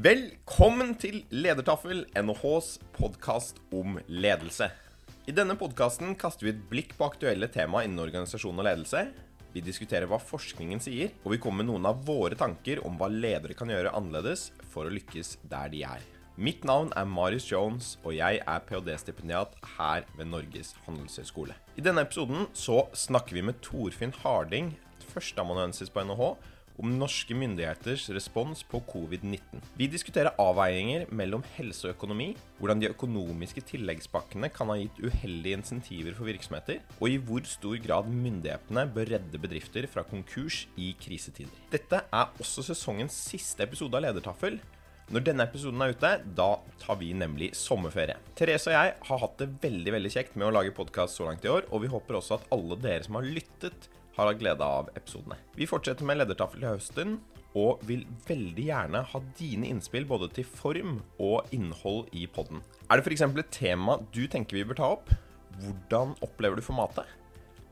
Velkommen til Ledertaffel, NHHs podkast om ledelse. I denne podkasten kaster vi et blikk på aktuelle tema innen organisasjon og ledelse. Vi diskuterer hva forskningen sier, og vi kommer med noen av våre tanker om hva ledere kan gjøre annerledes for å lykkes der de er. Mitt navn er Marius Jones, og jeg er ph.d.-stipendiat her ved Norges handelshøyskole. I denne episoden så snakker vi med Torfinn Harding, førsteamanuensis på NHH, om norske myndigheters respons på covid-19. Vi diskuterer avveininger mellom helse og økonomi, hvordan de økonomiske tilleggspakkene kan ha gitt uheldige insentiver for virksomheter, og i hvor stor grad myndighetene bør redde bedrifter fra konkurs i krisetider. Dette er også sesongens siste episode av Ledertaffel. Når denne episoden er ute, da tar vi nemlig sommerferie. Therese og jeg har hatt det veldig veldig kjekt med å lage podkast så langt i år, og vi håper også at alle dere som har lyttet, har hatt glede av episodene. Vi fortsetter med ledertaffel i høsten, og vil veldig gjerne ha dine innspill både til form og innhold i podden. Er det f.eks. et tema du tenker vi bør ta opp? Hvordan opplever du formatet?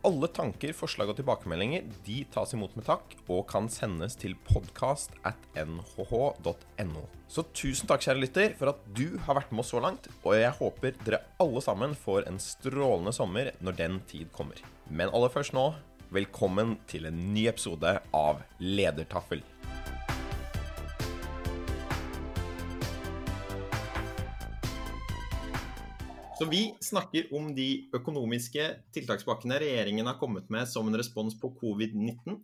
Alle tanker, forslag og tilbakemeldinger de tas imot med takk og kan sendes til podkast at nhh.no. Så tusen takk, kjære lytter, for at du har vært med oss så langt, og jeg håper dere alle sammen får en strålende sommer når den tid kommer. Men aller først nå Velkommen til en ny episode av Ledertaffel. Så vi snakker om de økonomiske tiltakspakkene regjeringen har kommet med som en respons på covid-19.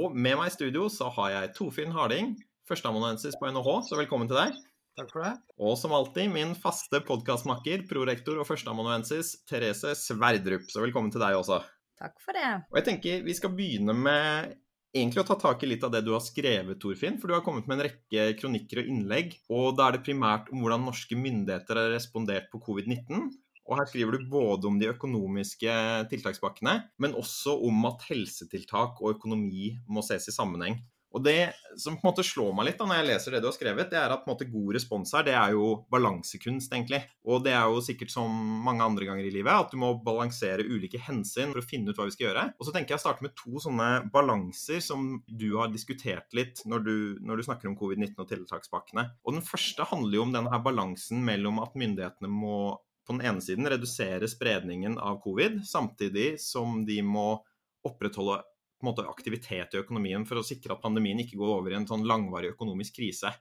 Og med meg i studio så har jeg Torfinn Harding, førsteamanuensis på NHH, så velkommen til deg. Takk for det. Og som alltid min faste podkastmakker, prorektor og førsteamanuensis Therese Sverdrup. Så velkommen til deg også. Takk for det. Og jeg tenker Vi skal begynne med egentlig å ta tak i litt av det du har skrevet, Torfinn. For du har kommet med en rekke kronikker og innlegg. Og da er det primært om hvordan norske myndigheter har respondert på covid-19. Og her skriver du både om de økonomiske tiltakspakkene, men også om at helsetiltak og økonomi må ses i sammenheng. Og det som på en måte slår meg litt da når jeg leser det du har skrevet, det er at på en måte god respons her, det er jo balansekunst, egentlig. Og det er jo sikkert som mange andre ganger i livet, at du må balansere ulike hensyn for å finne ut hva vi skal gjøre. Og så tenker jeg å starte med to sånne balanser som du har diskutert litt når du, når du snakker om covid-19 og tiltakspakkene. Og den første handler jo om denne her balansen mellom at myndighetene må på den ene siden redusere spredningen av covid, samtidig som de må opprettholde måte, aktivitet i økonomien for å sikre at pandemien ikke går over i en sånn langvarig økonomisk krise.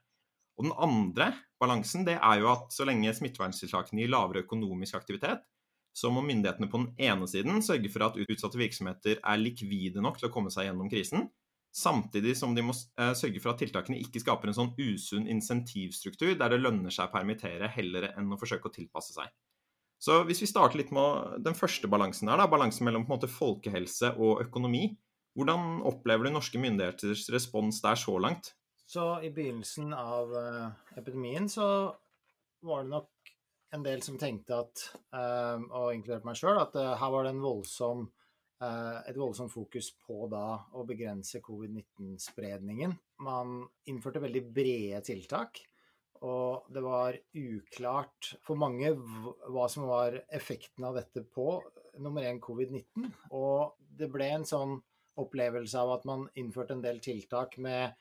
Og Den andre balansen det er jo at så lenge smitteverntiltakene gir lavere økonomisk aktivitet, så må myndighetene på den ene siden sørge for at utsatte virksomheter er likvide nok til å komme seg gjennom krisen, samtidig som de må eh, sørge for at tiltakene ikke skaper en sånn usunn insentivstruktur der det lønner seg å permittere heller enn å forsøke å tilpasse seg. Så hvis vi starter litt med den første balansen her, da, balansen mellom på en måte folkehelse og økonomi, hvordan opplever du norske myndigheters respons der så langt? Så i begynnelsen av uh, epidemien så var det nok en del som tenkte at, uh, og inkludert meg sjøl, at uh, her var det voldsom, et voldsomt fokus på da å begrense covid-19-spredningen. Man innførte veldig brede tiltak. Og det var uklart for mange hva som var effekten av dette på nummer én covid-19. Og det ble en sånn opplevelse av at man innførte en del tiltak med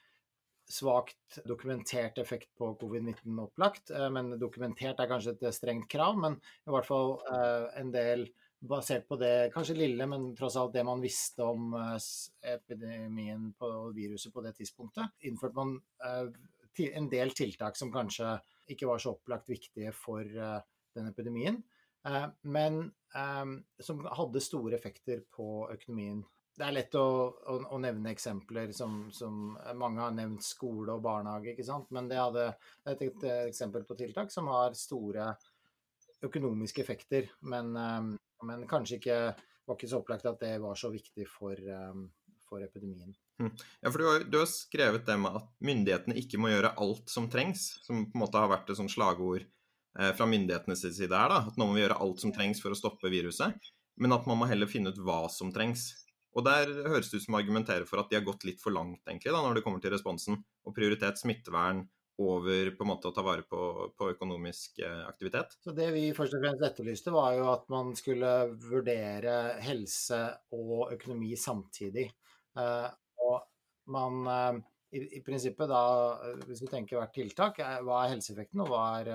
svakt dokumentert effekt på covid-19 opplagt. Eh, men dokumentert er kanskje et strengt krav, men i hvert fall eh, en del basert på det kanskje lille, men tross alt det man visste om eh, epidemien på viruset på det tidspunktet, innførte man en del tiltak som kanskje ikke var så opplagt viktige for den epidemien, men som hadde store effekter på økonomien det er lett å, å, å nevne eksempler som, som, mange har nevnt skole og barnehage, ikke sant. Men det hadde et, et, eksempel på tiltak som har store økonomiske effekter. Men, um, men kanskje ikke var ikke så opplagt at det var så viktig for, um, for epidemien. Hm. Ja, for du har, du har, skrevet det med at myndighetene ikke må gjøre alt som trengs, som på en måte har vært et sånt slagord eh, fra myndighetenes side her, da. At nå må vi gjøre alt som trengs for å stoppe viruset. Men at man må heller finne ut hva som trengs. Og der høres det ut som argumenterer for at de har gått litt for langt, egentlig, da, når det kommer til responsen, og prioritert smittevern over på en måte å ta vare på, på, økonomisk eh, aktivitet. Så Det vi først og fremst etterlyste, var jo at man skulle vurdere helse og økonomi samtidig. Eh, og man eh, i, prinsippet da, hvis vi tenker hvert tiltak, hva er helseeffekten, og hva er,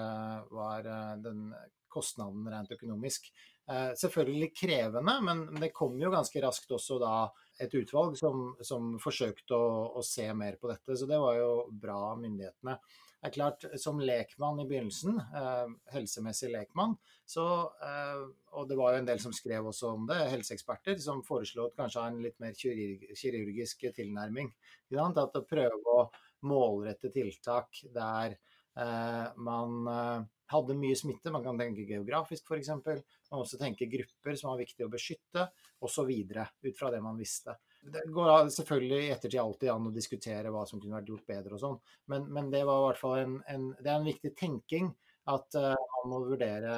hva er den kostnaden rent økonomisk? Eh, selvfølgelig krevende, men det kom jo ganske raskt også da et utvalg som, som forsøkte å, å, se mer på dette. Så det var jo bra av myndighetene. Det er klart, Som lekmann i begynnelsen, eh, helsemessig lekmann, så, eh, og det var jo en del som skrev også om det, helseeksperter, som foreslo kanskje ha en litt mer kirurgisk tilnærming. At å prøve å målrette tiltak der eh, man eh, hadde mye smitte. Man kan tenke geografisk f.eks. Man må også tenke grupper som var viktige å beskytte, osv. Ut fra det man visste. Det går selvfølgelig i ettertid alltid an å diskutere hva som kunne vært gjort bedre og sånn, men, men, det var i hvert fall en, en, det er en viktig tenking at uh, man må vurdere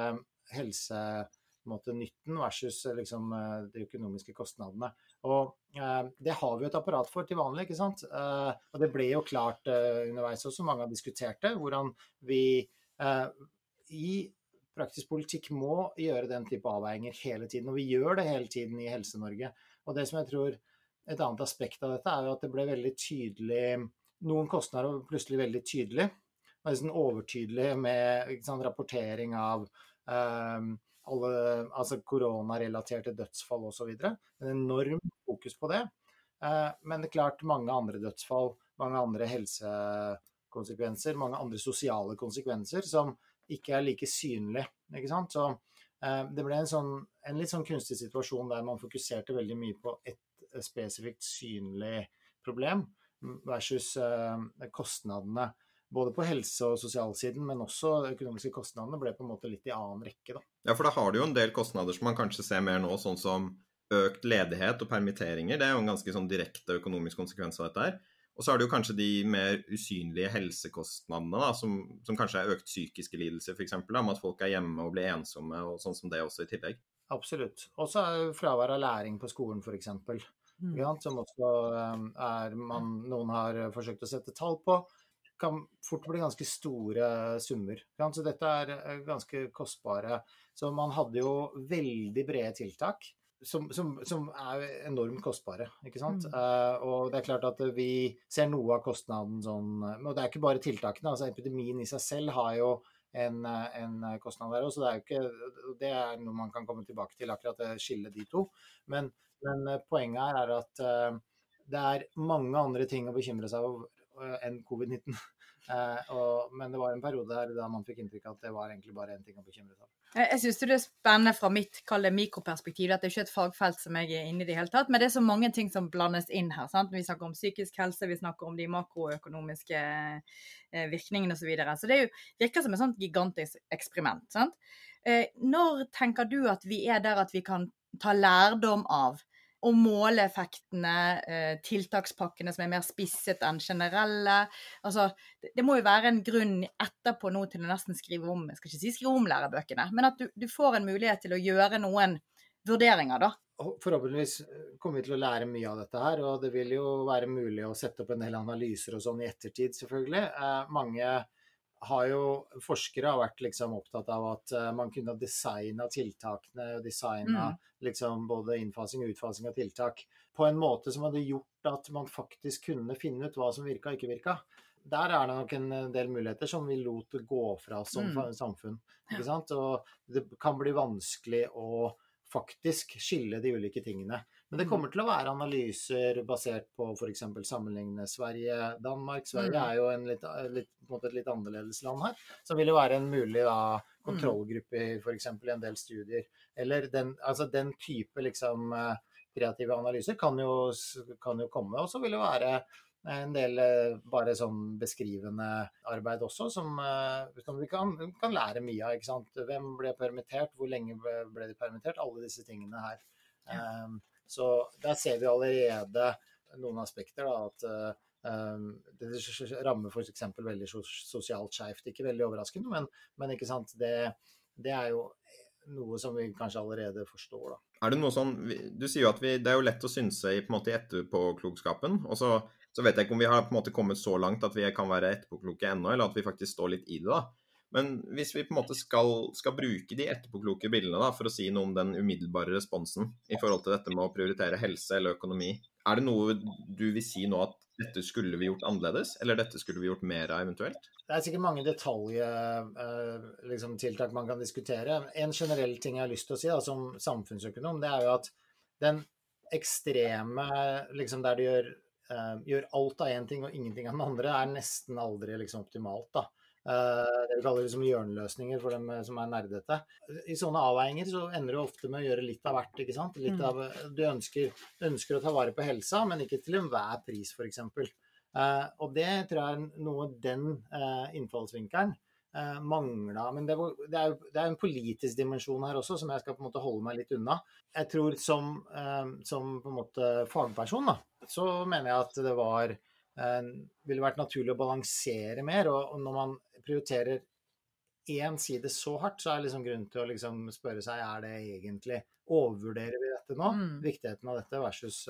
helsenytten versus liksom, uh, de økonomiske kostnadene. Og eh, Det har vi et apparat for til vanlig. ikke sant? og Det ble jo klart underveis også, mange har diskutert det, hvordan vi i praktisk politikk må gjøre den type avveininger hele tiden. Og vi gjør det hele tiden i Helse-Norge. Og det som jeg tror Et annet aspekt av dette er jo at det ble veldig tydelig Noen kostnader var plutselig veldig tydelig. Nesten overtydelig med sant, rapportering av um, alle altså koronarelaterte dødsfall osv. En enorm fokus på det. Uh, men det er klart mange andre dødsfall, mange andre helsekonsekvenser, mange andre sosiale konsekvenser som ikke er like synlig. Ikke sant? Så eh, det ble en, sånn, en, litt sånn kunstig situasjon der man fokuserte veldig mye på et spesifikt synlig problem versus eh, kostnadene. Både på helse- og sosialsiden, men også økonomiske kostnadene ble på en måte litt i annen rekke. Da. Ja, for da har du jo en del kostnader som man kanskje ser mer nå, sånn som økt ledighet og permitteringer. Det er jo en ganske sånn direkte økonomisk konsekvens av dette her. Og så er det jo kanskje de mer usynlige helsekostnadene, da, som, som kanskje er økt psykiske lidelser, f.eks. Om at folk er hjemme og blir ensomme, og sånn som det også i tillegg. Absolutt. Og så er fravær av læring på skolen, f.eks. Mm. Som også um, er man, noen har forsøkt å sette tall på. Kan fort bli ganske store summer. Så dette er eh, ganske kostbare. Så man hadde jo veldig brede tiltak som, som, som, er enormt kostbare. ikke sant? Mm. Uh, og det er klart at vi ser noe av kostnaden sånn Og det er ikke bare tiltakene. altså Epidemien i seg selv har jo en, en kostnad der òg, så det er jo ikke Det er noe man kan komme tilbake til, akkurat det skillet de to. Men, men eh, poenget her er at uh, det er mange andre ting å bekymre seg over uh, enn covid-19. men det var en periode her da man fikk inntrykk av at det var egentlig bare én ting å bekymre seg over. Jeg syns det er spennende fra mitt mikroperspektiv. Dette er ikke et fagfelt som jeg er inne i det hele tatt. Men det er så mange ting som blandes inn her. Sant? Vi snakker om psykisk helse, vi snakker om de makroøkonomiske eh, virkningene osv. Så, videre. så det jo, virker som et sånt gigantisk eksperiment. Sant? Eh, når tenker du at vi er der at vi kan ta lærdom av å måle effektene, eh, tiltakspakkene som er mer spisset enn generelle. Altså, det må jo være en grunn etterpå nå til å nesten skrive om jeg skal ikke si skrive om lærebøkene, men at du, du får en mulighet til å gjøre noen vurderinger, da. Forhåpentligvis eh, kommer vi til å lære mye av dette her, og det vil jo være mulig å sette opp en del analyser og sånn i ettertid, selvfølgelig. Eh, mange har jo forskere har vært liksom opptatt av at uh, man kunne designa tiltakene og designa mm. liksom både innfasing og utfasing av tiltak på en måte som hadde gjort at man faktisk kunne finne ut hva som virka og ikke virka. Der er det nok en del muligheter som vi lot gå fra som mm. samfunn. ikke sant? Og det kan bli vanskelig å faktisk skille de ulike tingene. Men det mm. kommer til å være analyser basert på f.eks. sammenligne Sverige-Danmark. Sverige mm. er jo en litt, litt, et litt annerledes land her. Så vil det være en mulig da, kontrollgruppe kontrollgruppe f.eks. i en del studier. Eller den, altså den type liksom, eh, kreative analyser kan jo, kan jo komme. Og så vil det være en del eh, bare sånn beskrivende arbeid også, som, eh, som vi kan, kan, lære mye av. ikke sant? Hvem ble permittert, hvor lenge ble de permittert? Alle disse tingene her. Ja. Um, så der ser vi allerede noen aspekter. da, at Um, det rammer f.eks. veldig sosialt skeivt. Ikke veldig overraskende, men, men ikke sant? Det, det, er jo noe som vi kanskje allerede forstår. Da. Er det noe sånn, Du sier jo at vi, det er jo lett å synse i på en måte etterpåklokskapen. og så, så vet jeg ikke om vi har på en måte kommet så langt at vi kan være etterpåkloke ennå, eller at vi faktisk står litt i det. da. Men hvis vi på en måte skal, skal bruke de etterpåkloke bildene da, for å si noe om den umiddelbare responsen i forhold til dette med å prioritere helse eller økonomi, Er det noe du vil si nå at dette skulle vi gjort annerledes, eller dette skulle vi gjort mer av eventuelt? Det er sikkert mange detaljtiltak liksom, tiltak man kan diskutere. En generell ting jeg har lyst til å si da, som samfunnsøkonom, det er jo at den ekstreme liksom, Der du gjør, uh, gjør alt av én ting og ingenting av den andre, er nesten aldri liksom, optimalt. da. Uh, det vi kaller liksom hjørneløsninger for dem som er nerdete. I sånne avveininger så ender du ofte med å gjøre litt av hvert. ikke sant? Litt av, du ønsker, ønsker å ta vare på helsa, men ikke til enhver pris, f.eks. Uh, og det tror jeg er noe den uh, innfallsvinkelen uh, mangla. Men det, var, det, er, det, er, en politisk dimensjon her også, som jeg skal på en måte holde meg litt unna. Jeg tror som, uh, som på en måte fagperson, da, så mener jeg at det var ville vært naturlig å balansere mer. Og, og når man prioriterer én side så hardt, så er det liksom grunn til å liksom spørre seg er det egentlig Overvurderer vi dette nå? Mm. Viktigheten av dette versus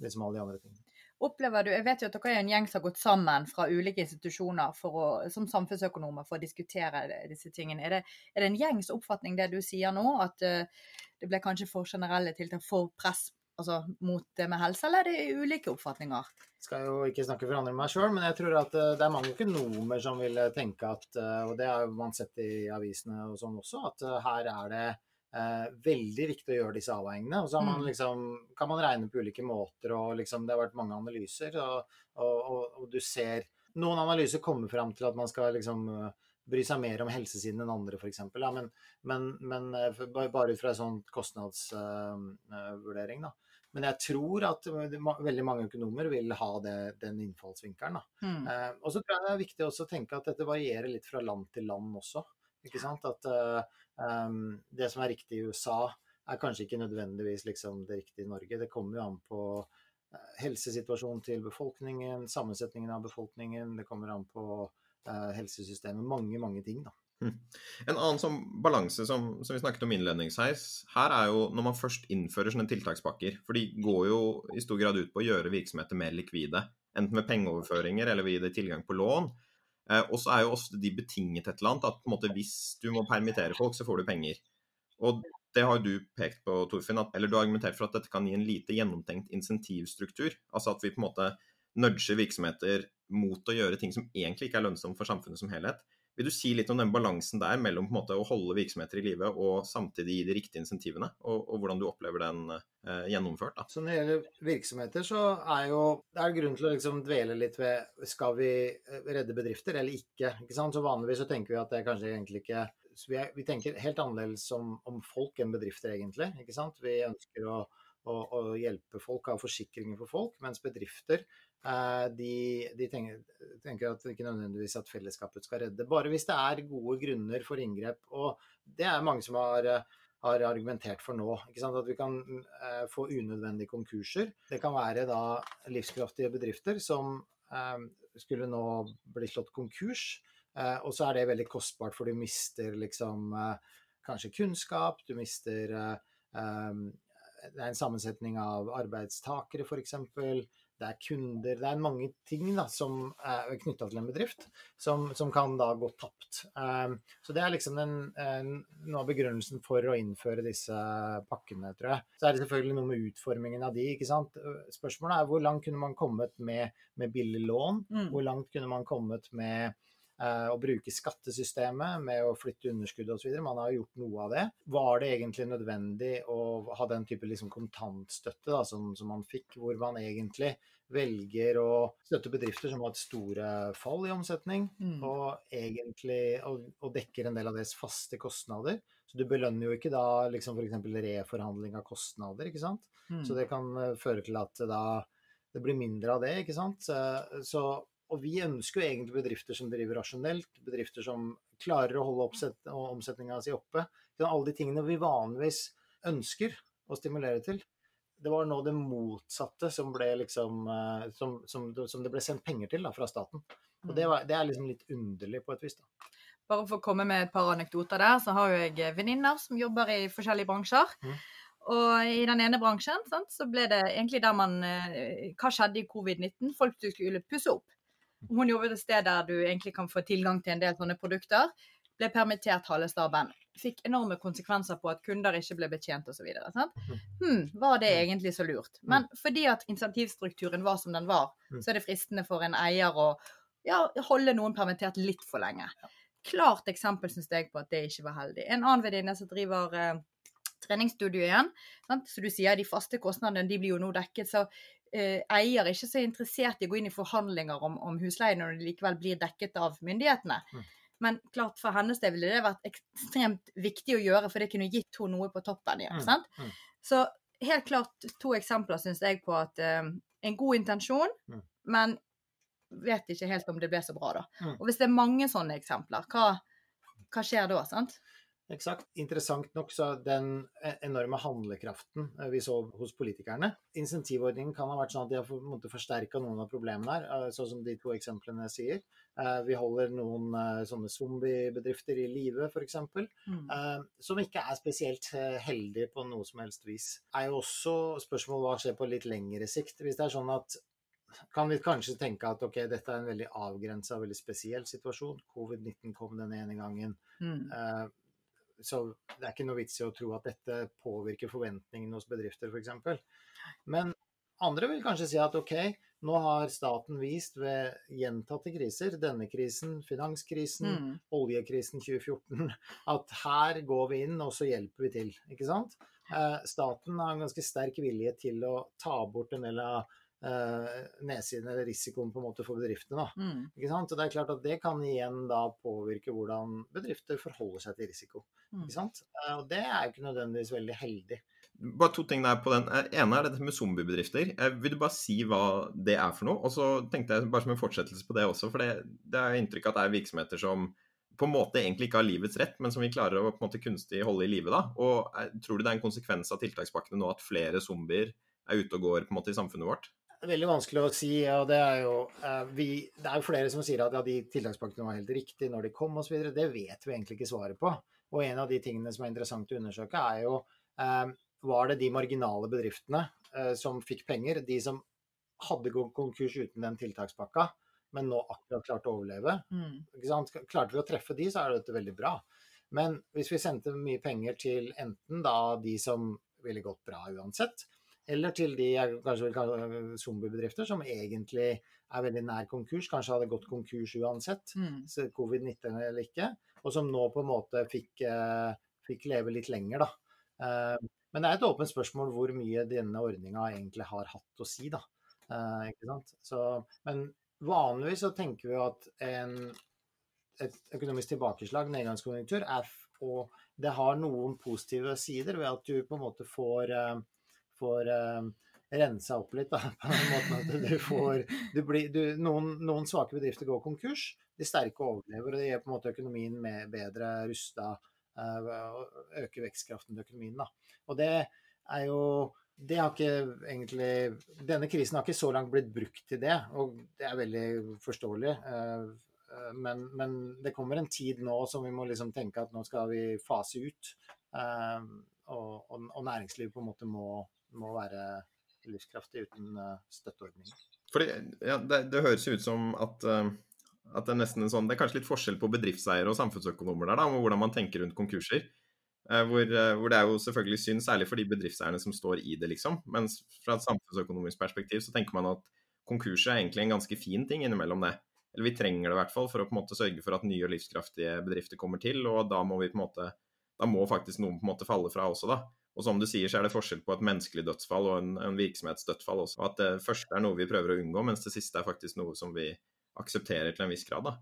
liksom alle de andre tingene. Opplever du, Jeg vet jo at dere er en gjeng som har gått sammen fra ulike institusjoner å, som samfunnsøkonomer for å diskutere disse tingene. Er det, er det en gjengs oppfatning det du sier nå, at uh, det ble kanskje for generelle tiltak, for press altså, mot det med helse, eller er det ulike oppfatninger? Jeg skal jo ikke snakke for andre enn meg sjøl, men jeg tror at uh, det er mange økonomer som vil tenke at, uh, og det har man sett i avisene og sånn også, at her er det Eh, veldig viktig å gjøre disse avveiningene. Og så man mm. liksom, kan man regne på ulike måter, og liksom, det har vært mange analyser. Og, og, og, og, du ser Noen analyser kommer fram til at man skal liksom eh, bry seg mer om helsesiden enn andre, f.eks. Ja, men, men, men, eh, bare ut fra en sånn kostnadsvurdering, uh, da. Men jeg tror at veldig mange økonomer vil ha det, den innfallsvinkelen. Mm. Eh, og så tror jeg det er viktig å tenke at dette varierer litt fra land til land også. Ikke sant? At Um, det som er riktig i USA, er kanskje ikke nødvendigvis liksom det riktige i Norge. Det kommer jo an på helsesituasjonen til befolkningen, sammensetningen av befolkningen, det kommer an på helsesystemet. Mange, mange ting, da. Hm. En annen sånn balanse som, som, vi snakket om innledningsvis, her er jo når man først innfører sånne tiltakspakker. For de går jo i stor grad ut på å gjøre virksomheter mer likvide. Enten med pengeoverføringer eller ved å gi det tilgang på lån. Eh, og så er jo ofte de betinget et eller annet. At på en måte hvis du må permittere folk, så får du penger. Og det har du pekt på, Torfinn, at, eller du har argumentert for at dette kan gi en lite gjennomtenkt insentivstruktur. Altså at vi på en måte nudger virksomheter mot å gjøre ting som egentlig ikke er lønnsomme for samfunnet som helhet. Vil du si litt om den balansen der mellom måte å holde virksomheter i live og samtidig gi de riktige insentivene, og, og hvordan du opplever den eh, gjennomført? Da? Så Når det gjelder virksomheter, så er jo det er grunn til å liksom dvele litt ved skal vi eh, redde bedrifter eller ikke. ikke sant? Så Vanligvis så tenker vi at det er kanskje egentlig ikke vi, er, vi, tenker helt annerledes om, om, folk enn bedrifter, egentlig. ikke sant? Vi ønsker å, å, å hjelpe folk, ha forsikringer for folk, mens bedrifter de, de tenker, tenker, at ikke nødvendigvis at fellesskapet skal redde. Bare hvis det er gode grunner for inngrep. Og det er mange som har, har argumentert for nå. At vi kan uh, få unødvendige konkurser. Det kan være da livskraftige bedrifter som eh, skulle nå bli slått konkurs. Eh, og så er det veldig kostbart, for du mister liksom kanskje kunnskap, du mister Det er en sammensetning av arbeidstakere, f.eks det er kunder, det er mange ting da, som er knytta til en bedrift, som, som, kan da gå tapt. Um, så det er liksom uh, noe av begrunnelsen for å innføre disse pakkene, tror jeg. Så er det selvfølgelig noe med utformingen av de, ikke sant. Spørsmålet er hvor langt kunne man kommet med, med billig lån? Mm. Hvor langt kunne man kommet med å bruke skattesystemet med å flytte underskudd osv. Man har gjort noe av det. Var det egentlig nødvendig å ha den type liksom kontantstøtte da, som, som, man fikk, hvor man egentlig velger å støtte bedrifter som har et store fall i omsetning, mm. og egentlig og, og, dekker en del av deres faste kostnader. Så du belønner jo ikke da liksom f.eks. reforhandling av kostnader, ikke sant. Mm. Så det kan uh, føre til at da det blir mindre av det, ikke sant. Så, og vi ønsker jo egentlig bedrifter som driver rasjonelt, bedrifter som klarer å holde omsetninga si oppe. Alle de tingene vi vanligvis ønsker å stimulere til det var nå det motsatte som, ble liksom, eh, som, som, som det ble sendt penger til da, fra staten. Og det, mm. var, det, er liksom litt underlig på et vis. da. Bare for å komme med et par anekdoter der, så har jo jeg venninner som jobber i forskjellige bransjer. Mm. Og i den ene bransjen sant, så ble det egentlig der man eh, Hva skjedde i covid-19? Folk skulle pusse opp. Hun jobber et sted der du egentlig kan få tilgang til en del sånne produkter. ble permittert halve staben. Fikk enorme konsekvenser på at kunder ikke ble betjent osv. Hmm, var det egentlig så lurt? Men fordi at insentivstrukturen var som den var, så er det fristende for en eier å ja, holde noen permittert litt for lenge. Klart eksempel syns jeg på at det ikke var heldig. En annen venninne som driver eh, treningsstudio igjen. Sant? Så du sier de faste kostnadene de blir jo nå dekket. Så eier er ikke så interessert i å gå inn i forhandlinger om, om husleie når de likevel blir dekket av myndighetene. Mm. Men klart for hennes del ville det vært ekstremt viktig å gjøre, for det kunne gitt henne noe på toppen igjen. Mm, sant? mm. Så helt klart to eksempler syns jeg på at eh, en god intensjon, Mm. men vet ikke helt om det ble så bra, da. Mm. Og hvis det er mange sånne eksempler, hva, hva skjer da? sant? Eksakt. Interessant nok så den e- enorme handlekraften eh, vi så hos politikerne. Insentivordningen kan ha vært sånn at de har forsterka noen av problemene her, eh, sånn som de to eksemplene sier. Eh, Vi holder noen sånne zombiebedrifter i live, f.eks. Mm. Som ikke er spesielt heldige på noe som helst vis. Er jo også spørsmål hva skjer på litt lengre sikt. Hvis det er sånn at kan vi kanskje tenke at ok, dette er en veldig avgrensa, veldig spesiell situasjon. Covid-19 kom den ene gangen. Mm. Så det er ikke noe vits i å tro at dette påvirker forventningene hos bedrifter, f.eks. Men andre vil kanskje si at ok, nå har staten vist ved gjentatte kriser, denne krisen, finanskrisen, Mm. oljekrisen 2014, at her går vi inn og så hjelper vi til. Ikke sant? Eh, staten har en ganske sterk vilje til å ta bort en del av nedsiden eller risikoen på en måte for bedriftene. Da. Mm. Ikke sant? Og det er klart at det kan igjen da påvirke hvordan bedrifter forholder seg til risiko. Mm. Ikke sant? Eh, Og det er jo ikke nødvendigvis veldig heldig. Bare to ting der på den. Eh, ene er dette med zombiebedrifter. Eh, Vil du bare si hva det er for noe? Og så tenkte jeg bare som en fortsettelse på det også, for det, det er inntrykk av at det er virksomheter som på en måte egentlig ikke har livets rett, men som vi klarer å på en måte kunstig holde i live. da. Og eh, Tror du det er en konsekvens av tiltakspakkene nå at flere zombier er ute og går på en måte i samfunnet vårt? Veldig vanskelig å si, og det er jo eh, vi, Det er jo flere som sier at ja, de tiltakspakkene var helt riktige når de kom osv. Det vet vi egentlig ikke svaret på. Og en av de tingene som er interessant å undersøke, er jo eh, var det de marginale bedriftene eh, som fikk penger, de som hadde gått konkurs uten den tiltakspakka, men nå akkurat klarte å overleve. Mm. Klarte vi å treffe de, så er dette veldig bra. Men hvis vi sendte mye penger til enten da de som ville gått bra uansett, eller til de jeg kanskje vil kalle zombiebedrifter, som egentlig er veldig nær konkurs, kanskje hadde gått konkurs uansett, Mm. covid-19 eller ikke, og som nå på en måte fikk, eh, fikk leve litt lenger, da. Eh, men det er et åpent spørsmål hvor mye denne ordninga egentlig har hatt å si, da. Eh? Så, men vanligvis så tenker vi at en, et økonomisk tilbakeslag, nedgangskonjunktur, er, og det har noen positive sider ved at du på en måte får, eh, får eh, rensa opp litt, da, på den måten at du får du blir, du, noen, noen svake bedrifter går konkurs, de sterke overlever, og det gjør på en måte økonomien bedre rusta og øker vekstkraften til økonomien. Da. Og det er jo det har ikke egentlig Denne krisen har ikke så langt blitt brukt til det, og det er veldig forståelig. eh, eh, Men, men det kommer en tid nå som vi må liksom tenke at nå skal vi fase ut. eh, Og, og, og næringslivet på en måte må, må være livskraftig uten eh, støtteordninger. Fordi, ja, det, det høres ut som at, eh, at det er sånn Det er kanskje litt forskjell på bedriftseiere og samfunnsøkonomer der, da, om hvordan man tenker rundt konkurser. Eh, Hvor, hvor det er jo selvfølgelig synd, særlig for de bedriftseierne som står i det, liksom. Mens fra et samfunnsøkonomisk perspektiv så tenker man at konkurser er egentlig en ganske fin ting innimellom det. Eller vi trenger det i hvert fall for å på en måte sørge for at nye og livskraftige bedrifter kommer til, og da må vi på en måte da må faktisk noen på en måte falle fra også, da. Og som du sier, så er det forskjell på et menneskelig dødsfall og en, en virksomhetsdødsfall også. Og at det første er noe vi prøver å unngå, mens det siste er faktisk noe som vi aksepterer til en viss grad. da.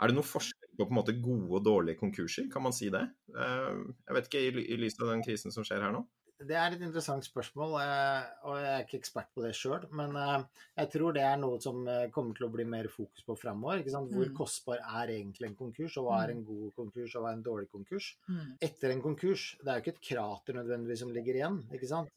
Er det noe forskjell på på en måte gode og dårlige konkurser, kan man si det? Eh, Jeg vet ikke, i ly- i lys av den krisen som skjer her nå? Det er et interessant spørsmål, eh, og jeg er ikke ekspert på det sjøl. Men eh, jeg tror det er noe som eh, kommer til å bli mer fokus på framover. Hvor Mm. kostbar er egentlig en konkurs, og hva er Mm. en god konkurs, og hva er en dårlig konkurs? Mm. Etter en konkurs, det er jo ikke et krater nødvendigvis som ligger igjen. ikke sant?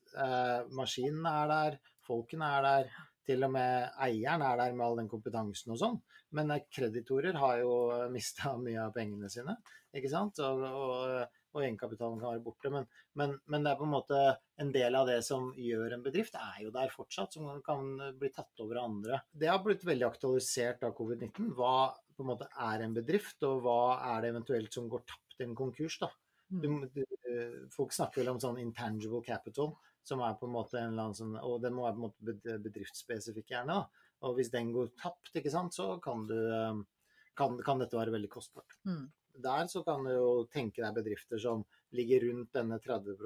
Maskinene er der, folkene er der. Til og med eieren er der med all den kompetansen og sånn. Men kreditorer har jo mista mye av pengene sine, ikke sant? Og, og, og egenkapitalen kan være borte. Men, men, men det er på en måte en del av det som gjør en bedrift, er jo der fortsatt, som kan bli tatt over av andre. Det har blitt veldig aktualisert av covid-19. Hva, på en måte er en bedrift, og hva er det eventuelt som går tapt i en konkurs. da. Du, Mm. du, folk snakker vel om sånn intangible capital, som er på en måte en eller annen sånn Og den må være på en måte bedriftsspesifikk, gjerne. da. Og hvis den går tapt, ikke sant, så kan, du, eh, kan, kan dette være veldig kostbart. Mm. Der så kan du jo tenke deg bedrifter som ligger rundt denne 30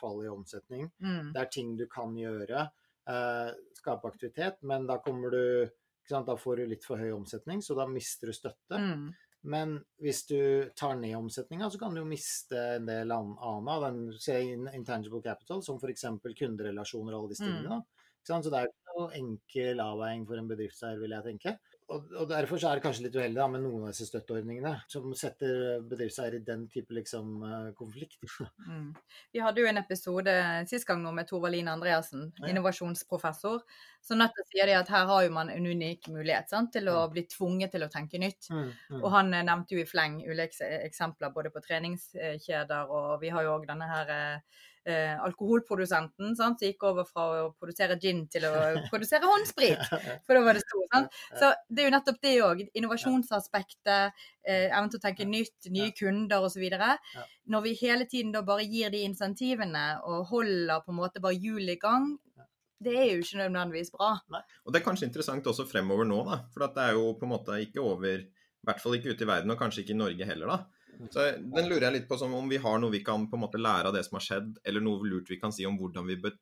fallet i omsetning. Mm. Det er ting du kan gjøre. Eh, skape aktivitet, men da kommer du sant, Da får du litt for høy omsetning, så da mister du støtte. Mm. Men hvis du tar ned omsetninga, så kan du jo miste en del an- annet av den se, in- intangible capital, som f.eks. kunderelasjoner og alle disse tingene. Mm. Ikke sant? Så det er jo enkel avveining for en bedriftseier, vil jeg tenke. Og, og Derfor så er det kanskje litt uheldig da, med noen av disse støtteordningene, som setter bedriftseiere i den type liksom, eh, konflikt. Mm. Vi hadde jo en episode sist gang nå med Torvald Andreassen, Ja. innovasjonsprofessor, som nettopp sier at her har jo man en unik mulighet sant, til å bli tvunget til å tenke nytt. Mm, mm. Og han eh, nevnte jo i fleng ulike eksempler både på treningskjeder, og vi har jo òg denne her eh, alkoholprodusenten sant, som gikk over fra å produsere gin til å produsere håndsprit. For da var det stort. sant? Så det er jo nettopp det òg. Innovasjonsaspektet, eh, evnen til å tenke nytt, nye kunder osv. Når vi hele tiden da bare gir de insentivene og holder på en måte bare hjulet i gang, det er jo ikke nødvendigvis bra. Og det er kanskje interessant også fremover nå, da. For det er jo på en måte ikke over I hvert fall ikke ute i verden, og kanskje ikke i Norge heller, da. Så den lurer jeg litt på som om vi har noe vi kan på en måte lære av det som har skjedd, eller noe lurt vi kan si om hvordan vi bør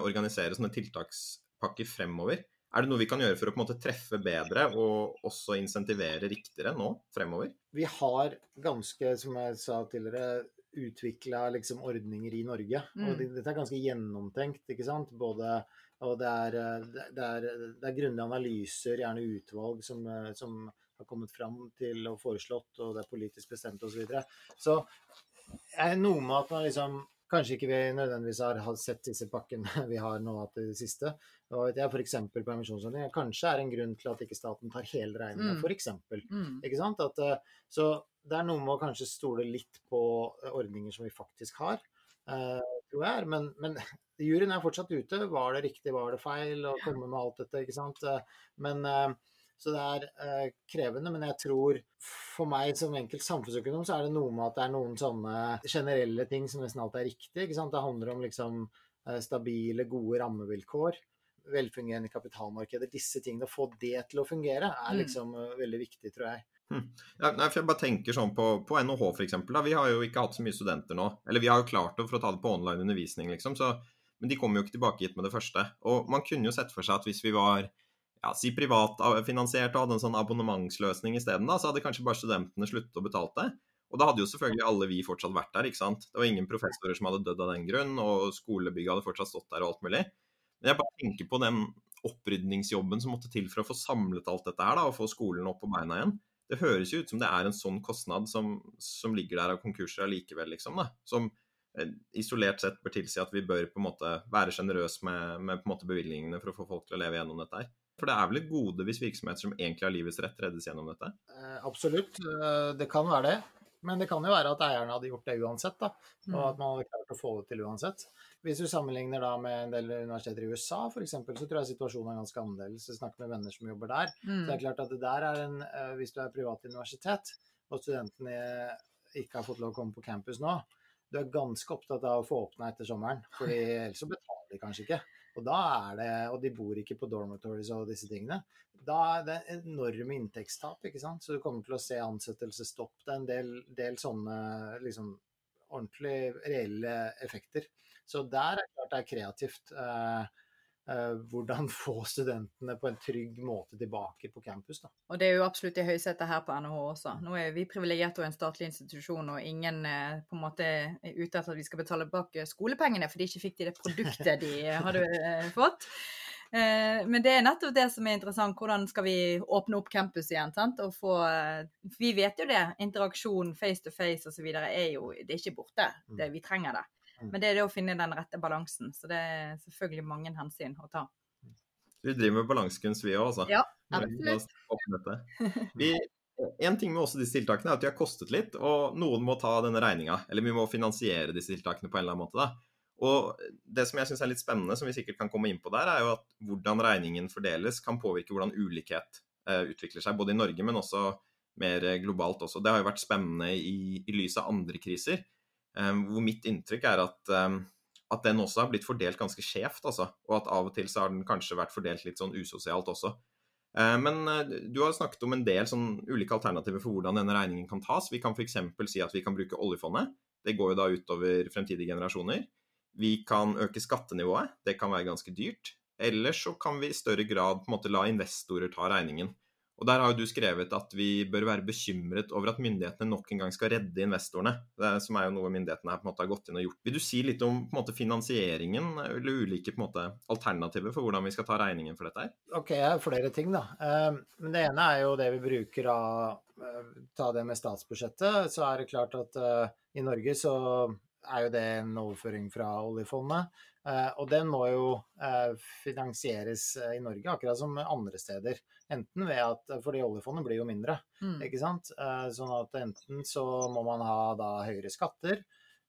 organisere sånne tiltakspakker fremover. Er det noe vi kan gjøre for å på en måte treffe bedre og også insentivere riktigere nå fremover? Vi har ganske, som jeg sa tidligere, utvikla liksom ordninger i Norge. Mm. Og dette er ganske gjennomtenkt, ikke sant. Både, og det er, det, er, det er grundige analyser, gjerne utvalg, som, som har kommet fram til og foreslått, og det er politisk bestemt osv. Så, videre. så er det noe med at man liksom Kanskje ikke vi nødvendigvis har sett disse pakkene vi har nå i det siste. Hva vet jeg, F.eks. permisjonsordning. Kanskje er en grunn til at ikke staten tar hele regningen, Mm. f.eks. Mm. Ikke sant? At, eh, så det er noe med å kanskje stole litt på ordninger som vi faktisk har, eh, tror jeg. Men, men juryen er fortsatt ute. Var det riktig, var det feil? Å komme med alt dette, ikke sant. Eh, Men, så det er eh, krevende. Men jeg tror for meg som enkelt samfunnsøkonom, så er det noe med at det er noen sånne generelle ting som nesten alltid er riktig. ikke sant? Det handler om liksom eh, stabile, gode rammevilkår velfungerende kapitalmarkeder, disse tingene, å få det til å fungere, er Mm. liksom mm. veldig viktig, tror jeg. Ja, nei, for jeg bare tenker sånn på, på NHH eksempel. Vi har jo ikke hatt så mye studenter nå. Eller vi har jo klart det for å ta det på online undervisning, liksom. Så, men de kommer jo ikke tilbake hit med det første. Og man kunne jo sett for seg at hvis vi var ja, si privatfinansiert og hadde en sånn abonnementsløsning isteden, så hadde kanskje bare studentene sluttet å betale det. Og da hadde jo selvfølgelig alle vi fortsatt vært der, ikke sant. Det var ingen professorer som hadde dødd av den grunn, og skolebygget hadde fortsatt stått der og alt mulig. Men jeg bare tenker på den opprydningsjobben som måtte til for å få samlet alt dette her, da, og få skolen opp på beina igjen. Det høres jo ut som det er en sånn kostnad som, som ligger der av konkurser allikevel, liksom. da, Som eh, isolert sett bør tilsi at vi bør på en måte være sjenerøse med, med på en måte bevilgningene for å få folk til å leve gjennom dette her. For det er vel et gode hvis virksomheter som egentlig har livets rett, reddes gjennom dette? Eh, absolutt, eh, det kan være det. Men det kan jo være at eierne hadde gjort det uansett, da. Og Mm. at man hadde klart å få det til uansett. Hvis du sammenligner da med en del universiteter i USA f.eks., så tror jeg situasjonen er ganske annerledes. Jeg snakker med venner som jobber der. Så det er Mm. klart at det der er en eh, Hvis du er privat universitet, og studentene ikke har fått lov å komme på campus nå, du er ganske opptatt av å få åpna etter sommeren. for ellers så betaler de kanskje ikke. Og da er det, og de bor ikke på dormitories og disse tingene. Da er det enorme inntektstap, ikke sant. Så du kommer til å se ansettelsesstopp. Det er en del, del sånne liksom ordentlig reelle effekter. Så der er klart det er kreativt. Eh, hvordan få studentene på en trygg måte tilbake på campus. Da. Og det er jo absolutt i høysetet her på NHH også. Nå er vi privilegerte og en statlig institusjon, og ingen eh, på en måte er ute etter at vi skal betale bak skolepengene for de ikke fikk de det produktet de hadde eh, fått. Eh, Men det er nettopp det som er interessant. Hvordan skal vi åpne opp campus igjen? sant? Og få, eh, vi vet jo det. Interaksjon face to face osv. er jo det er ikke borte. Det, vi trenger det. Mm. Men det er det å finne den rette balansen. Så det er selvfølgelig mange hensyn å ta. Vi driver med balansekunst, vi òg, altså. Ja, absolutt. vi en ting med også disse tiltakene er at de har kostet litt, og noen må ta denne regninga. Eller vi må finansiere disse tiltakene på en eller annen måte. da. Og det som jeg syns er litt spennende, som vi sikkert kan komme inn på der, er jo at hvordan regningen fordeles, kan påvirke hvordan ulikhet eh, utvikler seg, både i Norge, men også mer globalt også. Det har jo vært spennende i, i lys av andre kriser, hvor mitt inntrykk er at, eh, at den også har blitt fordelt ganske skjevt, altså. Og at av og til så har den kanskje vært fordelt litt sånn usosialt også. Eh, Men eh, du har snakket om en del sånn ulike alternativer for hvordan denne regningen kan tas. Vi kan f.eks. si at vi kan bruke oljefondet. Det går jo da utover fremtidige generasjoner. Vi kan øke skattenivået. Det kan være ganske dyrt. Eller så kan vi i større grad på en måte la investorer ta regningen. Og Der har jo du skrevet at vi bør være bekymret over at myndighetene nok en gang skal redde investorene. Det som er jo noe myndighetene her på en måte har gått inn og gjort. Vil du si litt om på en måte finansieringen, eller ulike på en måte alternativer for hvordan vi skal ta regningen for dette her? Ok, jeg har flere ting, da. Eh, Men det ene er jo det vi bruker av eh, Ta det med statsbudsjettet. Så er det klart at eh, i Norge så er jo det en overføring fra oljefondet. Eh, Og den må jo eh, finansieres eh, i Norge, akkurat som andre steder. Enten ved at Fordi oljefondet blir jo mindre, Mm. ikke sant. Sånn at enten så må man ha da høyere skatter.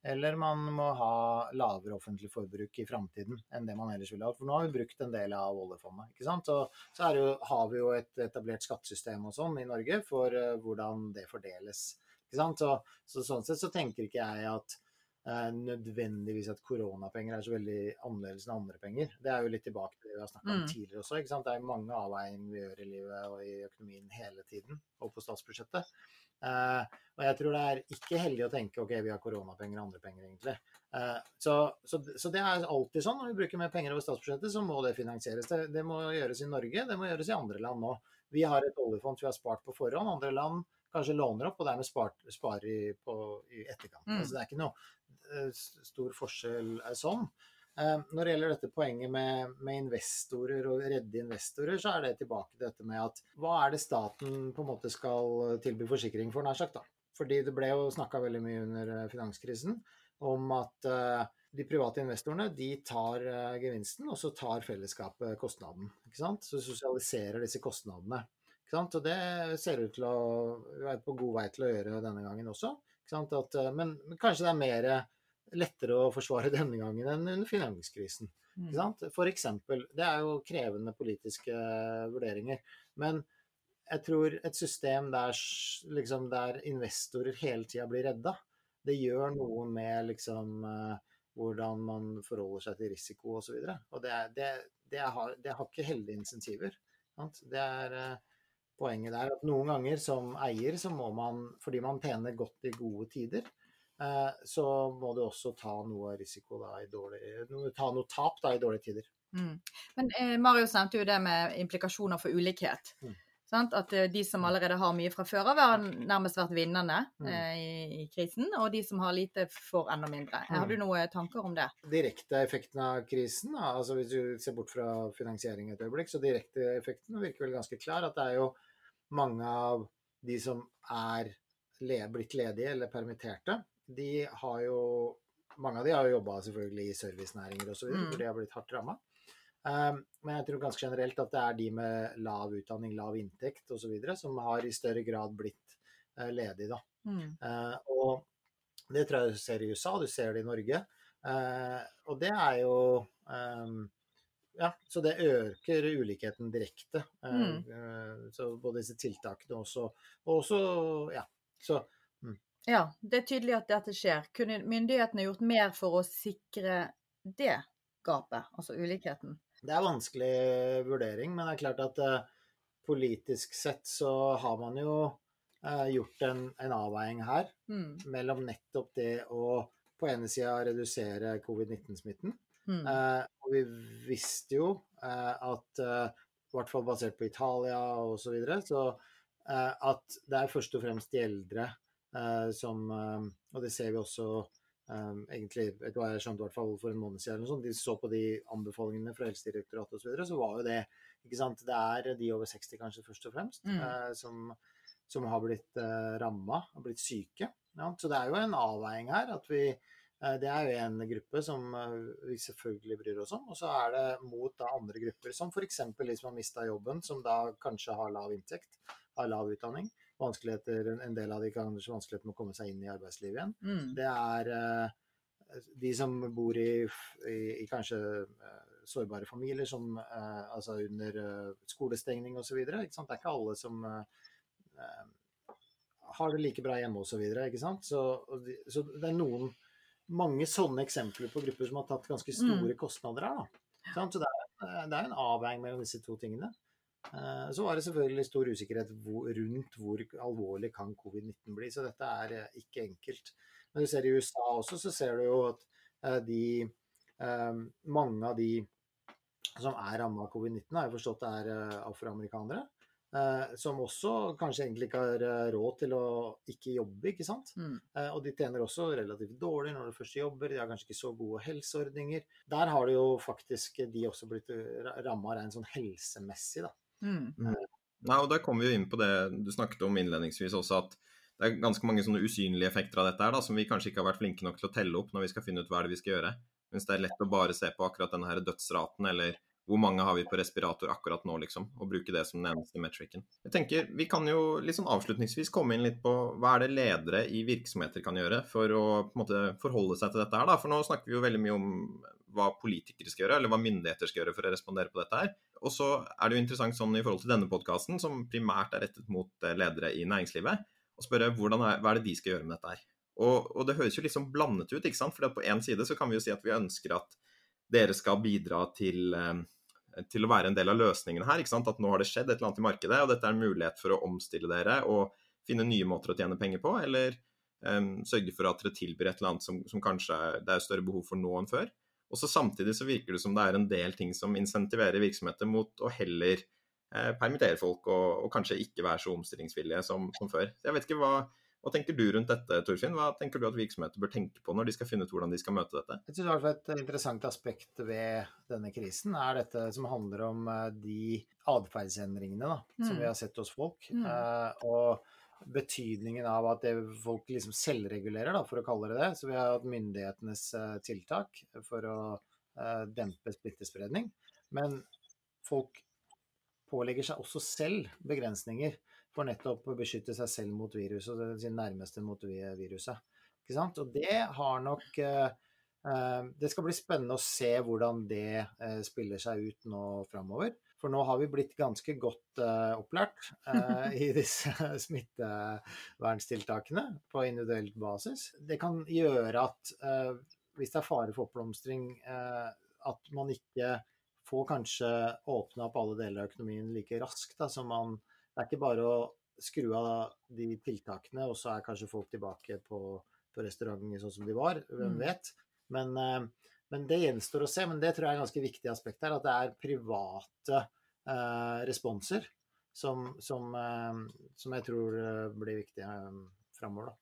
Eller man må ha lavere offentlig forbruk i framtiden enn det man ellers ville hatt. For nå har vi brukt en del av oljefondet. ikke sant? Og så jo, har vi jo et etablert skattesystem og sånn i Norge for hvordan det fordeles. ikke sant? Så, så sånn sett så tenker ikke jeg at nødvendigvis at koronapenger er så veldig annerledes enn andre penger. Det er jo litt tilbake til det vi har snakka om Mm. tidligere også. ikke sant? Det er mange avveininger vi gjør i livet og i økonomien hele tiden, og på statsbudsjettet. Eh, og jeg tror det er ikke heldig å tenke ok, vi har koronapenger og andre penger, egentlig. Eh, så, så, så det er alltid sånn. Når vi bruker mer penger over statsbudsjettet, så må det finansieres. Det, det må gjøres i Norge, det må gjøres i andre land nå. Vi har et oljefond vi har spart på forhånd. Andre land kanskje låner opp og dermed sparer i, på, i etterkant. Mm. Altså, det er ikke noe eh, stor forskjell er sånn. Eh, Når det gjelder dette poenget med, med investorer og redde investorer, så er det tilbake til dette med at hva er det staten på en måte skal tilby forsikring for, nær sagt. da? Fordi det ble jo snakka veldig mye under eh, finanskrisen om at eh, de private investorene de tar eh, gevinsten, og så tar fellesskapet kostnaden. ikke sant? Så sosialiserer disse kostnadene. ikke sant? Og det ser ut til å være på god vei til å gjøre denne gangen også. ikke sant? At, eh, men, men kanskje det er mer lettere å forsvare denne gangen enn under finanskrisen. Mm. For eksempel, det er jo krevende politiske vurderinger, men jeg tror et system der, liksom, der investorer hele tida blir redda, det gjør noe med liksom eh, hvordan man forholder seg til risiko osv. Og, så og det, det, det, har, det har ikke heldige insentiver. Sant? Det er eh, poenget der at noen ganger som eier så må man, fordi man tjener godt i gode tider, eh, så må du også ta noe risiko da i dårlig, ta noe tap da i dårlige tider. Mm. Men eh, Marius nevnte jo det med implikasjoner for ulikhet. Mm. Sant? At eh, de som allerede har mye fra før av, har nærmest vært vinnerne Mm. eh, i, i krisen. Og de som har lite, får enda mindre. Har Mm. du noen tanker om det? Direkte effekten av krisen, altså hvis du ser bort fra finansiering et øyeblikk, så direkte effekten virker vel ganske klar. At det er jo mange av de som er le blitt ledige eller permitterte, de har jo Mange av de har jo jobba selvfølgelig i servicenæringer osv., Mm. hvor de har blitt hardt ramma. Um, men jeg tror ganske generelt at det er de med lav utdanning, lav inntekt osv. som har i større grad blitt uh, ledige, da. Mm. Uh, og det tror jeg du ser i USA, du ser det i Norge. Uh, og det er jo um, Ja, så det øker ulikheten direkte. Mm. eh, så både disse tiltakene også Og også, ja. Så Ja, det er tydelig at dette skjer. Kunne myndighetene gjort mer for å sikre det gapet, altså ulikheten? det er vanskelig vurdering, men det er klart at uh, politisk sett så har man jo uh, gjort en, en avveining her. Mm. mellom nettopp det å på ene sida redusere covid-19-smitten. Mm. Uh, og vi visste jo at, i hvert fall basert på Italia osv., så, videre, så at det er først og fremst de eldre som eh, Og det ser vi også eh, egentlig vet du hva jeg skjønte i hvert fall for en måned siden, sånt, de så på de anbefalingene fra Helsedirektoratet osv., så, videre, så var jo det ikke sant, Det er de over 60 kanskje først og fremst Mm. eh, som, som har blitt eh, ramma og blitt syke. Ja, så det er jo en avveining her. at vi eh, det er jo en gruppe som eh, vi selvfølgelig bryr oss om. Og så er det mot da andre grupper, som f.eks. de som har mista jobben, som da kanskje har lav inntekt, har lav utdanning. Vanskeligheter, En del av de kan ha vanskeligheter med å komme seg inn i arbeidslivet igjen. Mm. Det er eh, de som bor i, i, i kanskje eh, sårbare familier som eh, altså under skolestengning osv. Det er ikke alle som har det like bra hjemme osv. Så, så, så det er noen mange sånne eksempler på grupper som har tatt ganske store mm. kostnader her. Da. Så det er, det er en avveining mellom disse to tingene. Eh, så var det selvfølgelig stor usikkerhet rundt hvor alvorlig kan covid-19 bli, så dette er eh, ikke enkelt. Men du ser i USA også, så ser du jo at eh, de Mange av de som er rammet av covid-19, har jeg forstått er afroamerikanere. som også kanskje egentlig ikke har råd til å ikke jobbe, ikke sant. Mm. og de tjener også relativt dårlig når de først jobber, de har kanskje ikke så gode helseordninger. Der har det jo faktisk de også blitt ramma rent sånn helsemessig, da. Mm. Nei, og Der kommer vi jo inn på det du snakket om innledningsvis også, at det er ganske mange sånne usynlige effekter av dette her da, som vi kanskje ikke har vært flinke nok til å telle opp når vi skal finne ut hva er det vi skal gjøre. Mens det er lett å bare se på akkurat denne her dødsraten, eller hvor mange har vi på respirator akkurat nå, liksom, og bruke det som den eneste metricen. Jeg tenker, Vi kan jo liksom avslutningsvis komme inn litt på hva er det ledere i virksomheter kan gjøre for å på en måte forholde seg til dette her. da, For nå snakker vi jo veldig mye om hva politikere skal gjøre, eller hva myndigheter skal gjøre for å respondere på dette her. Og så er det jo interessant sånn i forhold til denne podkasten, som primært er rettet mot eh, ledere i næringslivet, å spørre er, hva er det de skal gjøre med dette her. Og, og det høres jo liksom blandet ut, ikke sant. For på én side så kan vi jo si at vi ønsker at dere skal bidra til, eh, til å være en del av løsningen her. ikke sant? At nå har det skjedd et eller annet i markedet, og dette er en mulighet for å omstille dere og finne nye måter å tjene penger på, eller um, sørge for at dere tilbyr et eller annet som, som kanskje det er større behov for nå enn før. Og så Samtidig så virker det som det er en del ting som insentiverer virksomheter mot å heller eh, permittere folk og, og, kanskje ikke være så omstillingsvillige som, som før. Jeg vet ikke, hva, hva, tenker du rundt dette, Torfinn? Hva tenker du at virksomheter bør tenke på når de skal finne ut hvordan de skal møte dette? Jeg synes Et interessant aspekt ved denne krisen er dette som handler om eh, de atferdsendringene mm. som vi har sett hos folk. Mm. Eh, og betydningen av at det folk liksom selvregulerer, da, for å kalle det det. Så vi har hatt myndighetenes uh, tiltak for å uh, dempe splittespredning. Men folk pålegger seg også selv begrensninger for nettopp å beskytte seg selv mot viruset, og sin nærmeste mot viruset. Ikke sant? Og det har nok uh, Det skal bli spennende å se hvordan det spiller seg ut nå framover. For nå har vi blitt ganske godt uh, opplært uh, i disse smitteverntiltakene på individuell basis. Det kan gjøre at uh, hvis det er fare for oppblomstring, at man ikke får kanskje åpna opp alle deler av økonomien like raskt. Da, som man, det er ikke bare å skru av de tiltakene, og så er kanskje folk tilbake på, på restauranten sånn som de var. Hvem mm. vet. Men men det gjenstår å se. Men det tror jeg er en ganske viktig aspekt her. At det er private eh, responser som, som, eh, som, jeg tror eh, blir viktige eh, framover.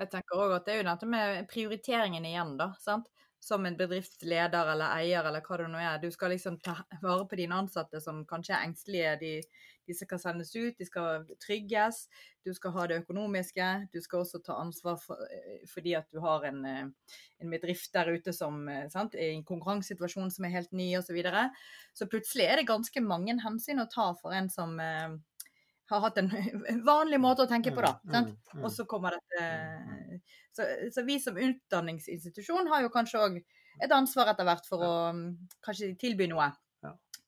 Jeg tenker òg at det er jo dette med prioriteringen igjen, da. sant? Som en bedriftsleder eller eier eller hva det nå er. Du skal liksom ta vare på dine ansatte som kanskje er engstelige. De, de skal sendes ut, de skal trygges. Du skal ha det økonomiske. Du skal også ta ansvar for, eh, fordi at du har en, eh, en bedrift der ute som eh, sant, er i en konkurransesituasjon som er helt ny osv. Så, videre. så plutselig er det ganske mange hensyn å ta for en som har hatt en vanlig måte å tenke på, da. Mm, sant? Mm, mm. Og så kommer dette så, så, vi som utdanningsinstitusjon har jo kanskje òg et ansvar etter hvert for å kanskje tilby noe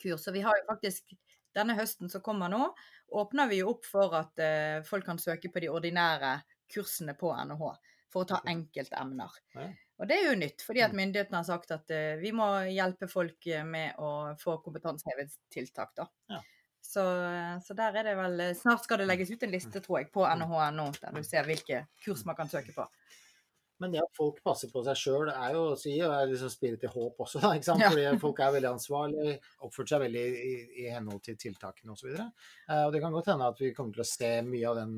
kurs. Så vi har jo faktisk denne høsten som kommer nå, åpner vi jo opp for at uh, folk kan søke på de ordinære kursene på NHH for å ta enkeltemner. Og det er jo nytt, fordi at myndighetene har sagt at uh, vi må hjelpe folk med å få kompetansehevingstiltak. da. Ja. Så, så, der er det vel Snart skal det legges ut en liste, tror jeg, på NHH.no, der du ser hvilke kurs man kan søke på. Men det at folk passer på seg sjøl, er jo å si, og er liksom spirit i håp også. Da, ikke sant? Fordi folk er veldig ansvarlige, oppført seg veldig i, i henhold til tiltakene osv. Og, så uh, og det kan godt hende at vi kommer til å se mye av den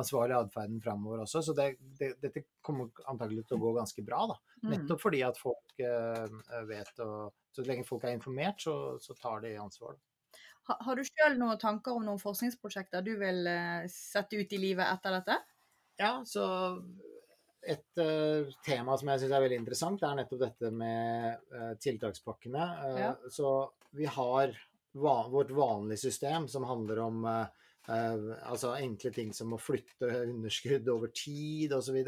ansvarlige atferden framover også. Så det, det, dette kommer antagelig til å gå ganske bra. da. Mm. Nettopp fordi at folk vet og Så lenge folk er informert, så, så tar de ansvar. Da. Ha, har du sjøl noen tanker om noen forskningsprosjekter du vil uh, sette ut i livet etter dette? Ja, så et uh, tema som jeg syns er veldig interessant, er nettopp dette med uh, tiltakspakkene. Ja. Så vi har va vårt vanlige system som handler om altså enkle ting som å flytte underskudd over tid osv.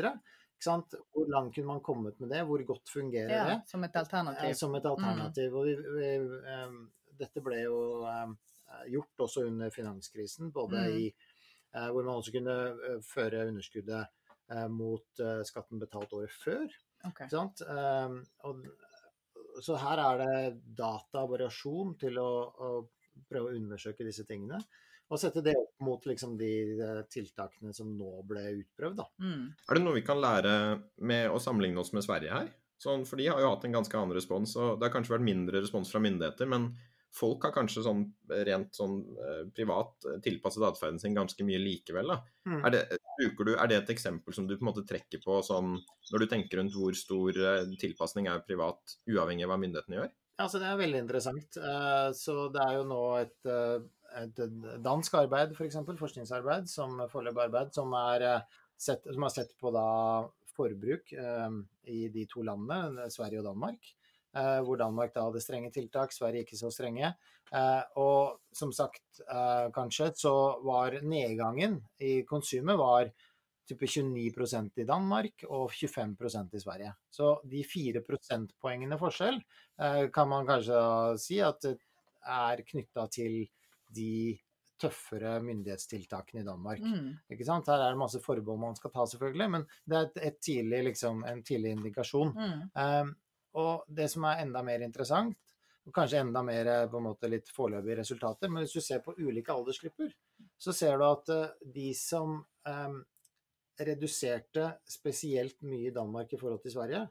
Hvor langt kunne man kommet med det? Hvor godt fungerer Ja, det? som et alternativ. Eh, Som et alternativ. Og vi, vi, eh, dette ble jo eh, gjort også under finanskrisen, både Mm. i eh, hvor man også kunne eh, føre underskuddet eh, mot eh, skatten betalt året før. Okay. Sant? Eh, og, så her er det data og variasjon til å, å prøve å undersøke disse tingene. Og sette det opp mot liksom, de eh, tiltakene som nå ble utprøvd. Da. Mm. Er det noe vi kan lære med å sammenligne oss med Sverige her? Sånn, for de har jo hatt en ganske annen respons, og det har kanskje vært mindre respons fra myndigheter, men folk har kanskje sånn rent sånn eh, privat eh, tilpasset atferden sin ganske mye likevel. Mm. Er det, du, er det et eksempel som du på en måte trekker på sånn, når du tenker rundt hvor stor eh, tilpasning er privat, uavhengig av hva myndighetene gjør? Altså, det er veldig interessant. Så det er jo nå et, et dansk arbeid, f.eks., for forskningsarbeid, som foreløpig som, er sett, som har sett på da forbruk i de to landene, Sverige og Danmark. Eh, Hvor Danmark da hadde strenge tiltak, Sverige ikke så strenge. Eh, Og som sagt, eh, kanskje, så var nedgangen i konsumet var type 29% i Danmark og 25% i Sverige. Så de fire prosentpoengene forskjell eh, kan man kanskje si at det er knytta til de tøffere myndighetstiltakene i Danmark. Mm. Ikke sant? Her er det masse forbehold man skal ta, selvfølgelig, men det er et, et tidlig, liksom, en tidlig indikasjon. Mm. Um, og det som er enda mer interessant, og kanskje enda mer eh, på en måte litt foreløpige resultater, men hvis du ser på ulike aldersgrupper, så ser du at eh, de som um, reduserte spesielt mye i Danmark i forhold til Sverige,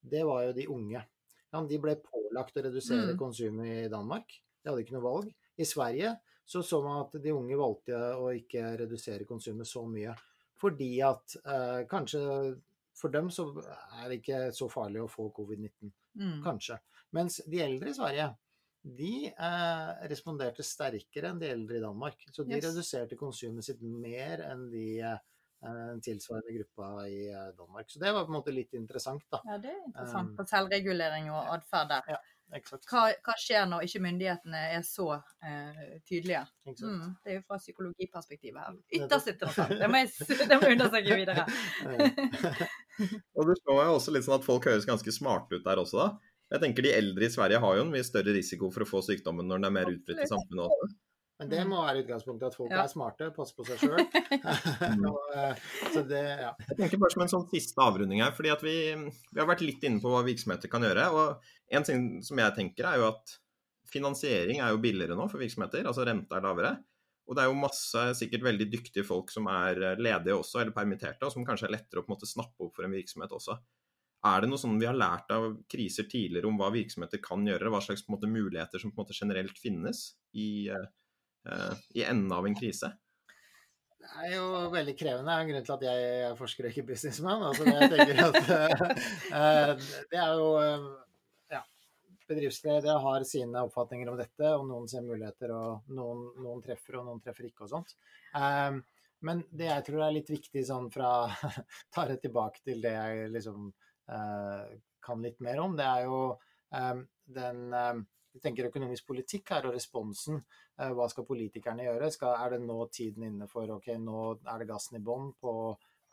det var jo de unge. Ja, de ble pålagt å redusere Mm. konsumet i Danmark. De hadde ikke noe valg. I Sverige så så man at de unge valgte å ikke redusere konsumet så mye. Fordi at eh, kanskje for dem så er det ikke så farlig å få covid-19. Mm. Kanskje. Mens de eldre i Sverige, de eh, responderte sterkere enn de eldre i Danmark. Så de Yes. reduserte konsumet sitt mer enn de eh, tilsvarende gruppa i eh, Danmark. Så det var på en måte litt interessant, da. Ja, det er interessant. Um, På selvregulering og atferd der. Ja. Hva, hva skjer når ikke myndighetene er så eh, tydelige? Mm, det er jo fra psykologiperspektivet her. Ytterst interessant. Det må jeg, det må jeg undersøke videre. Og det slår meg jo også litt sånn at folk høres ganske smarte ut der også, da. Jeg tenker De eldre i Sverige har jo en mye større risiko for å få sykdommen når den er mer utbredt i samfunnet også. Men det må være utgangspunktet at folk Ja. er smarte, passer på seg sjøl. ja. Jeg tenker bare som en sånn siste avrunding her, fordi at vi, vi har vært litt inne på hva virksomheter kan gjøre. og En ting som jeg tenker er jo at finansiering er jo billigere nå for virksomheter, altså renta er lavere. Og det er jo masse sikkert veldig dyktige folk som er ledige også, eller permitterte, og som kanskje er lettere å på en måte snappe opp for en virksomhet også. Er det noe sånn vi har lært av kriser tidligere om hva virksomheter kan gjøre, hva slags måte, muligheter som på en måte generelt finnes i, uh, i enden av en krise? Det er jo veldig krevende. Det er en grunn til at jeg er forsker og ikke businessman. Altså, jeg tenker at uh, Det er jo eh, Bedriftsledere har sine oppfatninger om dette, og noen ser muligheter, og noen, noen treffer, og noen treffer ikke, og sånt. Um, men det jeg tror er litt viktig sånn fra Tar det tilbake til det jeg liksom uh, kan litt mer om, det er jo um, den um, vi tenker økonomisk politikk her, og responsen. Eh, Hva skal politikerne gjøre? Skal, er det nå tiden inne for ok, nå er det gassen i bånn på,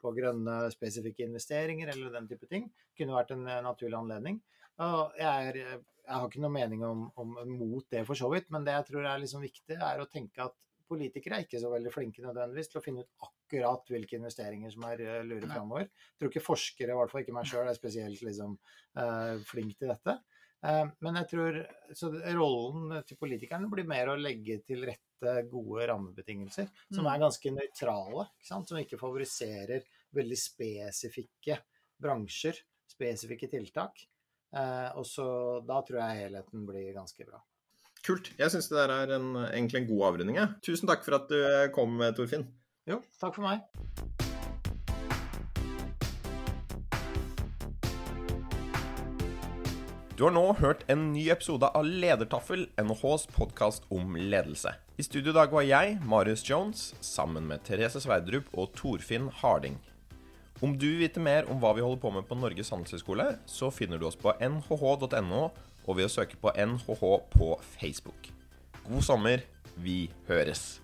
på grønne spesifikke investeringer eller den type ting? Kunne vært en eh, naturlig anledning. Og jeg, er, jeg har ikke noe mening om, om mot det for så vidt, men det jeg tror er liksom viktig, er å tenke at politikere er ikke så veldig flinke nødvendigvis til å finne ut akkurat hvilke investeringer som er eh, lure framover. Jeg tror ikke forskere, i hvert fall ikke meg sjøl, er spesielt liksom, uh, flink til dette. Uh, Men jeg tror så rollen til politikerne blir mer å legge til rette gode rammebetingelser som Mm. er ganske nøytrale, ikke sant? som ikke favoriserer veldig spesifikke bransjer, spesifikke tiltak. Eh, Og så da tror jeg helheten blir ganske bra. Kult. Jeg syns det der er en, egentlig en god avrunding. Tusen takk for at du eh, kom, Torfinn. Jo, takk for meg. Du har nå hørt en ny episode av Ledertaffel, NHHs podkast om ledelse. I studio i dag var jeg, Marius Jones, sammen med Therese Sverdrup og Torfinn Harding. Om du vil vite mer om hva vi holder på med på Norges handelshøyskole, så finner du oss på nhh.no og ved å søke på NHH på Facebook. God sommer. Vi høres.